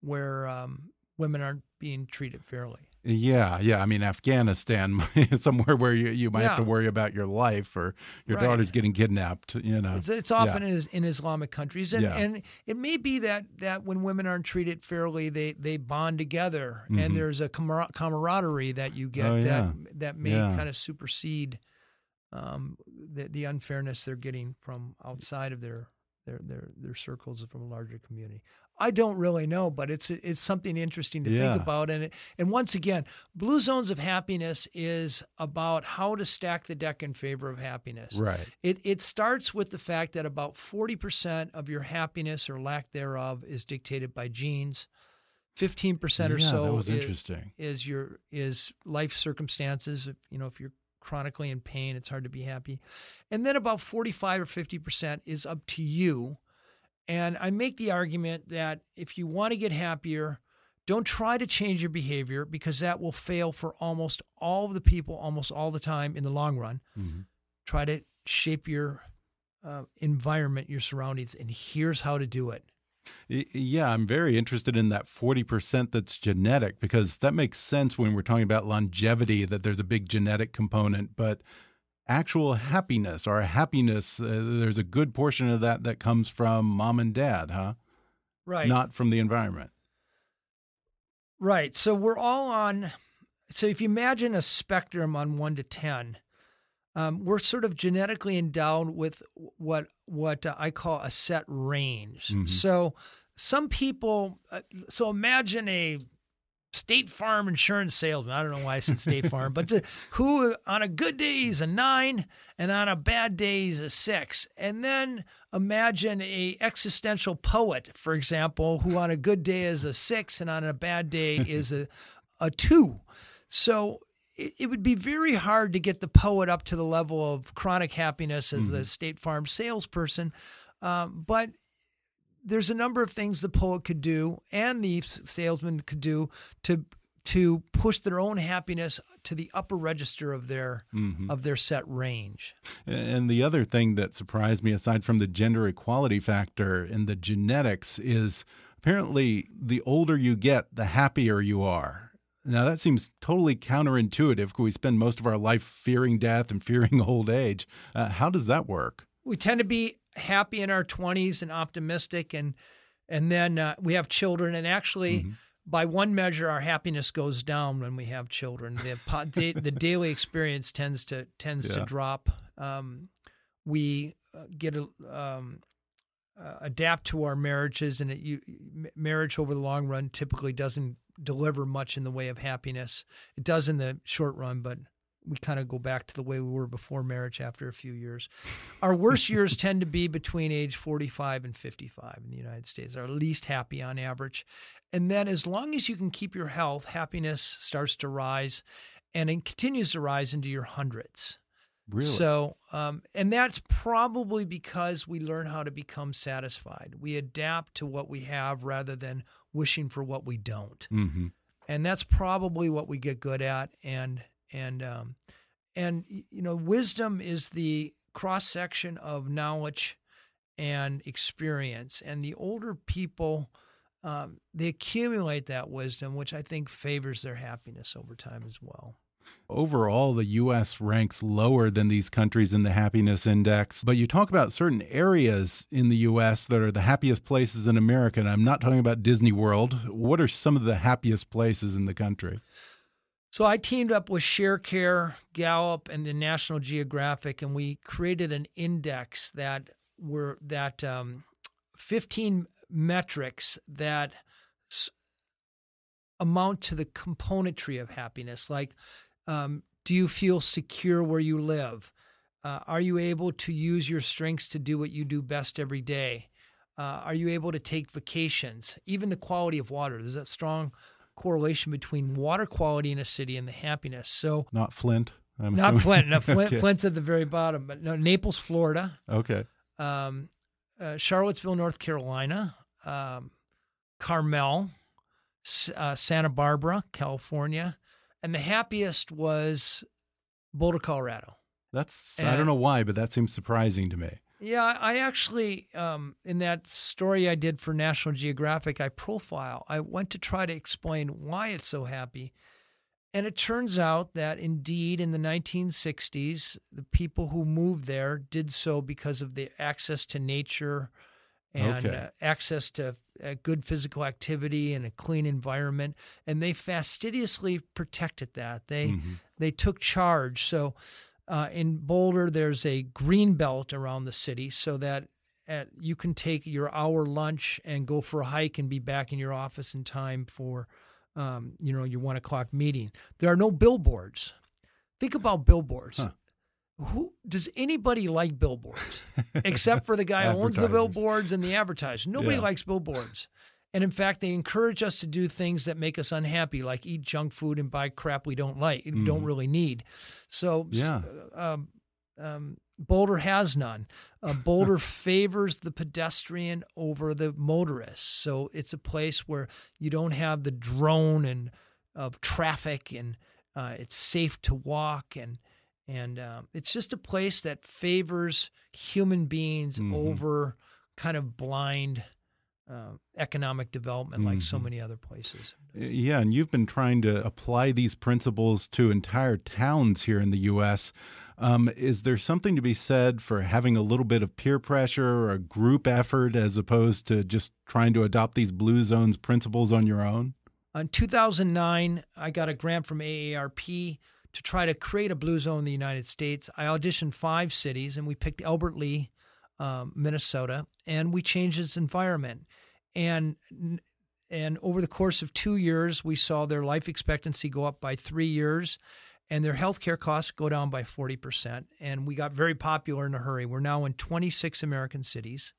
where um, women aren't being treated fairly. Yeah, yeah. I mean, Afghanistan, somewhere where you, you might yeah. have to worry about your life or your right. daughter's getting kidnapped. You know, it's, it's often yeah. in, in, Islamic countries, and, and it may be that that when women aren't treated fairly, they they bond together, mm -hmm. and mm-hmm. there's a camaraderie that you get oh, that that may kind of supersede um, the the unfairness they're getting from outside of their their their their circles from a larger community. I don't really know, but it's it's something interesting to yeah. think about. And it, and once again, Blue Zones of Happiness is about how to stack the deck in favor of happiness. Right. It it starts with the fact that about forty percent of your happiness or lack thereof is dictated by genes. Fifteen percent or so that was is, interesting. is your is life circumstances. You know, if you're chronically in pain, it's hard to be happy. And then about forty five or fifty percent is up to you and I make the argument that if you want to get happier, don't try to change your behavior because that will fail for almost all of the people almost all the time in the long run. Mm-hmm. Try to shape your uh, environment, your surroundings, and here's how to do it. Yeah, I'm very interested in that 40% that's genetic because that makes sense when we're talking about longevity, that there's a big genetic component. But actual happiness or happiness, uh, there's a good portion of that that comes from mom and dad, huh? Right. Not from the environment. Right. So we're all on. So if you imagine a spectrum on one to 10, um, we're sort of genetically endowed with what what uh, I call a set range. Mm -hmm. So some people, uh, so imagine a State Farm insurance salesman. I don't know why I said State Farm, but to, who on a good day is a nine and on a bad day is a six. And then imagine a existential poet, for example, who on a good day is a six and on a bad day is a, a two. So it, it would be very hard to get the poet up to the level of chronic happiness as mm-hmm. the State Farm salesperson. Um, but there's a number of things the poet could do and the salesman could do to to push their own happiness to the upper register of their mm-hmm. of their set range. And the other thing that surprised me aside from the gender equality factor and the genetics is apparently the older you get the happier you are. Now that seems totally counterintuitive. We spend most of our life fearing death and fearing old age. Uh, how does that work? We tend to be happy in our 20s and optimistic and and then uh, we have children and actually mm-hmm. by one measure our happiness goes down when we have children the the daily experience tends to tends yeah. to drop um, we uh, get a um, uh, adapt to our marriages and it, you, marriage over the long run typically doesn't deliver much in the way of happiness it does in the short run but we kind of go back to the way we were before marriage after a few years. Our worst years tend to be between age 45 and 55 in the United States, our least happy on average. And then as long as you can keep your health, happiness starts to rise and it continues to rise into your hundreds. Really? So, um, and that's probably because we learn how to become satisfied. We adapt to what we have rather than wishing for what we don't. Mm-hmm. And that's probably what we get good at. And and um, and you know wisdom is the cross section of knowledge and experience and the older people um, they accumulate that wisdom which i think favors their happiness over time as well Overall, the U.S. ranks lower than these countries in the happiness index. But you talk about certain areas in the U.S. that are the happiest places in America. And I'm not talking about Disney World. What are some of the happiest places in the country? So I teamed up with ShareCare, Gallup, and the National Geographic, and we created an index that were that um, 15 metrics that amount to the componentry of happiness. Like, um, do you feel secure where you live? Uh, are you able to use your strengths to do what you do best every day? Uh, are you able to take vacations? Even the quality of water. There's a strong correlation between water quality in a city and the happiness. So Not Flint. I'm not assuming. Flint. No, Flint Okay. Flint's at the very bottom, but no, Naples, Florida, Okay. um, uh, Charlottesville, North Carolina, um, Carmel, uh, Santa Barbara, California, and the happiest was Boulder, Colorado. That's I don't know why, but that seems surprising to me. Yeah, I I actually, um, in that story I did for National Geographic, I profile. I went to try to explain why it's so happy. And it turns out that indeed in the 1960s, the people who moved there did so because of the access to nature and Okay. uh, access to uh, good physical activity and a clean environment. And they fastidiously protected that. They, Mhm. they took charge. So uh, in Boulder, there's a green belt around the city so that at, you can take your hour lunch and go for a hike and be back in your office in time for, um, you know, your one o'clock meeting. There are no billboards. Think about billboards. Huh. Who does anybody like billboards except for the guy who owns the billboards and the advertisers? Nobody Yeah. likes billboards. And in fact, they encourage us to do things that make us unhappy, like eat junk food and buy crap we don't like, don't really need. So, Yeah. um, um, Boulder has none. Uh, Boulder favors the pedestrian over the motorist. So it's a place where you don't have the drone and of traffic, and uh, it's safe to walk, and and um, it's just a place that favors human beings Mhm. over kind of blind uh, economic development, like so Mhm. many other places. Yeah, and you've been trying to apply these principles to entire towns here in the U.S. Um, is there something to be said for having a little bit of peer pressure or a group effort as opposed to just trying to adopt these blue zones principles on your own? In 2009, I got a grant from AARP to try to create a blue zone in the United States. I auditioned five cities, and we picked Albert Lea, um, Minnesota, and we changed its environment. And and over the course of two years, we saw their life expectancy go up by three years, and their healthcare costs go down by 40%. And we got very popular in a hurry. We're now in 26 American cities.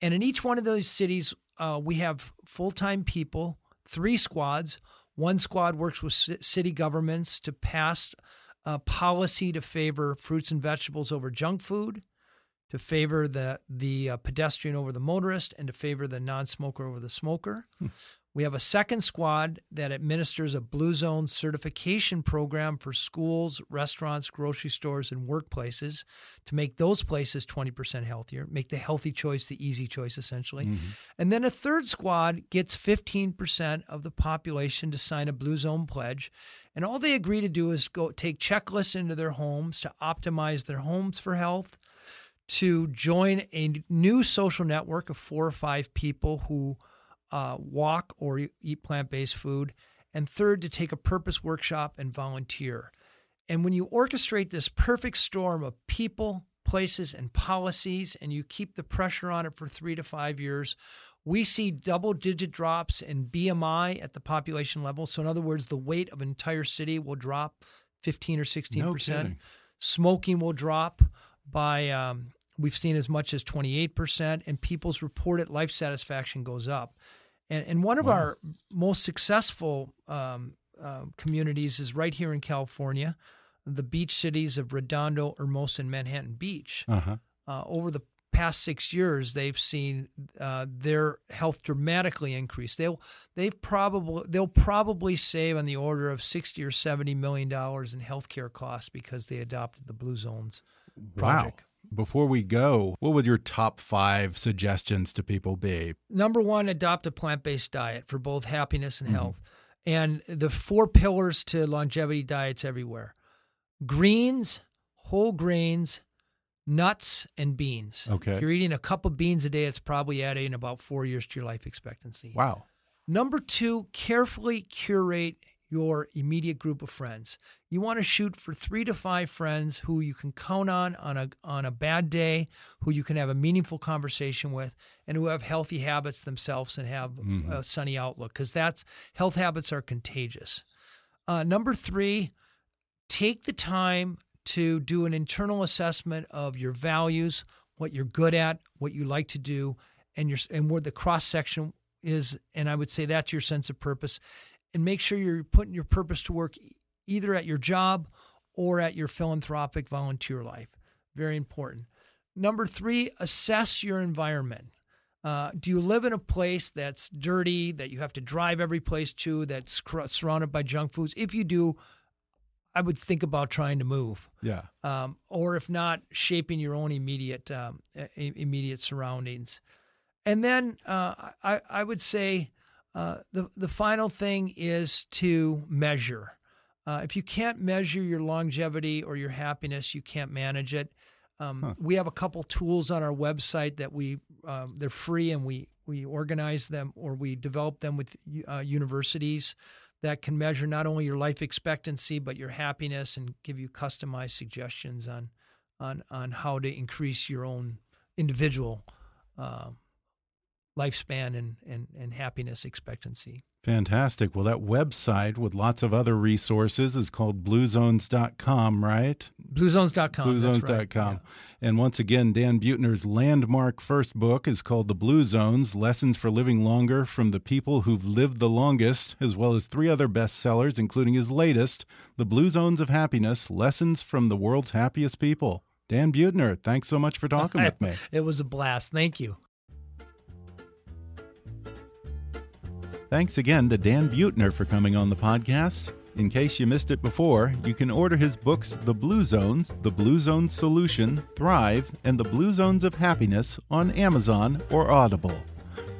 And in each one of those cities, uh, we have full time people, three squads. One squad works with city governments to pass uh, policy to favor fruits and vegetables over junk food, to favor the the uh, pedestrian over the motorist, and to favor the non-smoker over the smoker. We have a second squad that administers a blue zone certification program for schools, restaurants, grocery stores, and workplaces to make those places 20% healthier, make the healthy choice the easy choice, essentially. Mm-hmm. And then a third squad gets 15% of the population to sign a blue zone pledge. And all they agree to do is go take checklists into their homes to optimize their homes for health, to join a new social network of four or five people who uh, walk or eat plant based food. And third, to take a purpose workshop and volunteer. And when you orchestrate this perfect storm of people, places, and policies, and you keep the pressure on it for three to five years, we see double digit drops in BMI at the population level. So, in other words, the weight of an entire city will drop 15 or 16%. No kidding. Smoking will drop by, um, we've seen as much as 28%, and people's reported life satisfaction goes up. And, and one of our most successful um, uh, communities is right here in California, the beach cities of Redondo, Hermosa, and Manhattan Beach. Uh huh. Uh, over the past six years, they've seen uh, their health dramatically increase. They'll they've probably they'll probably save on the order of sixty or seventy million dollars in healthcare costs because they adopted the Blue Zones project. Wow. Before we go, what would your top five suggestions to people be? Number one, adopt a plant based diet for both happiness and mm-hmm. health. And the four pillars to longevity diets everywhere greens, whole grains, nuts, and beans. Okay. If you're eating a cup of beans a day, it's probably adding about four years to your life expectancy. Wow. Number two, carefully curate your immediate group of friends. You want to shoot for three to five friends who you can count on on a on a bad day, who you can have a meaningful conversation with, and who have healthy habits themselves and have a sunny outlook. Because that's health habits are contagious. Uh, number three, take the time to do an internal assessment of your values, what you're good at, what you like to do, and your and where the cross section is. And I would say that's your sense of purpose. And make sure you're putting your purpose to work either at your job or at your philanthropic volunteer life. Very important. Number three, assess your environment. Uh, do you live in a place that's dirty, that you have to drive every place to, that's surrounded by junk foods? If you do, I would think about trying to move. Yeah. Um, or if not, shaping your own immediate um, immediate surroundings. And then uh, I, I would say uh, the the final thing is to measure. Uh, if you can't measure your longevity or your happiness, you can't manage it. Um, huh. We have a couple tools on our website that we um, they're free and we we organize them or we develop them with uh, universities that can measure not only your life expectancy but your happiness and give you customized suggestions on on on how to increase your own individual uh, lifespan and, and and happiness expectancy. Fantastic. Well, that website with lots of other resources is called bluezones.com, right? Bluezones.com. Bluezones.com. Right. Yeah. And once again, Dan Buettner's landmark first book is called The Blue Zones Lessons for Living Longer from the People Who've Lived the Longest, as well as three other bestsellers, including his latest, The Blue Zones of Happiness Lessons from the World's Happiest People. Dan Buettner, thanks so much for talking with me. It was a blast. Thank you. Thanks again to Dan Buettner for coming on the podcast. In case you missed it before, you can order his books The Blue Zones, The Blue Zones Solution, Thrive, and The Blue Zones of Happiness on Amazon or Audible.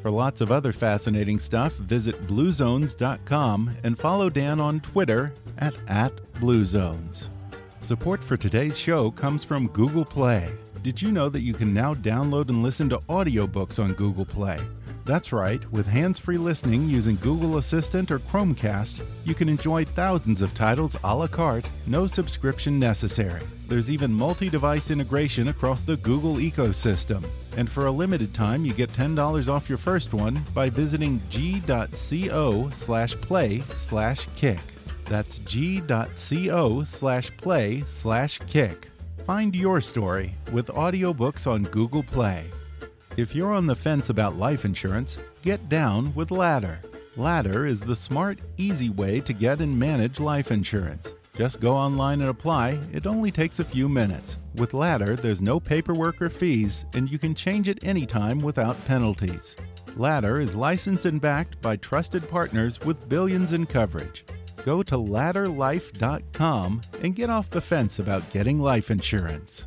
For lots of other fascinating stuff, visit bluezones.com and follow Dan on Twitter at, at @bluezones. Support for today's show comes from Google Play. Did you know that you can now download and listen to audiobooks on Google Play? That's right, with hands free listening using Google Assistant or Chromecast, you can enjoy thousands of titles a la carte, no subscription necessary. There's even multi device integration across the Google ecosystem. And for a limited time, you get $10 off your first one by visiting g.co slash play slash kick. That's g.co slash play slash kick. Find your story with audiobooks on Google Play. If you're on the fence about life insurance, get down with Ladder. Ladder is the smart, easy way to get and manage life insurance. Just go online and apply, it only takes a few minutes. With Ladder, there's no paperwork or fees, and you can change it anytime without penalties. Ladder is licensed and backed by trusted partners with billions in coverage. Go to ladderlife.com and get off the fence about getting life insurance.